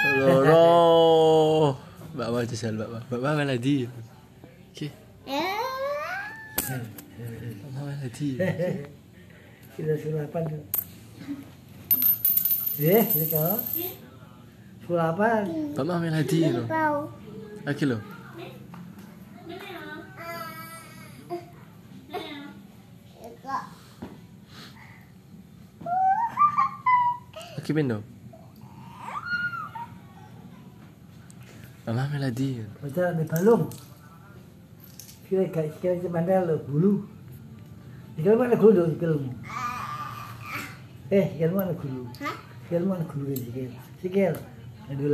Loro. Mbak jajal Mbak Mbak. Mbak Mbak melodi. Oke. Mbak Mbak melodi. Kita sulapan tuh. Eh, ini kau. Sulapan. Mbak Mbak melodi lo. Lagi lo. Lagi pin dong. Mbak Mbak melodi. Baca di balung. Kira kira kira mana lo bulu. Ikan mana gulu ikan Eh, ikan mana gulu? Ikan mana gulu sikil? Sikil. Aduh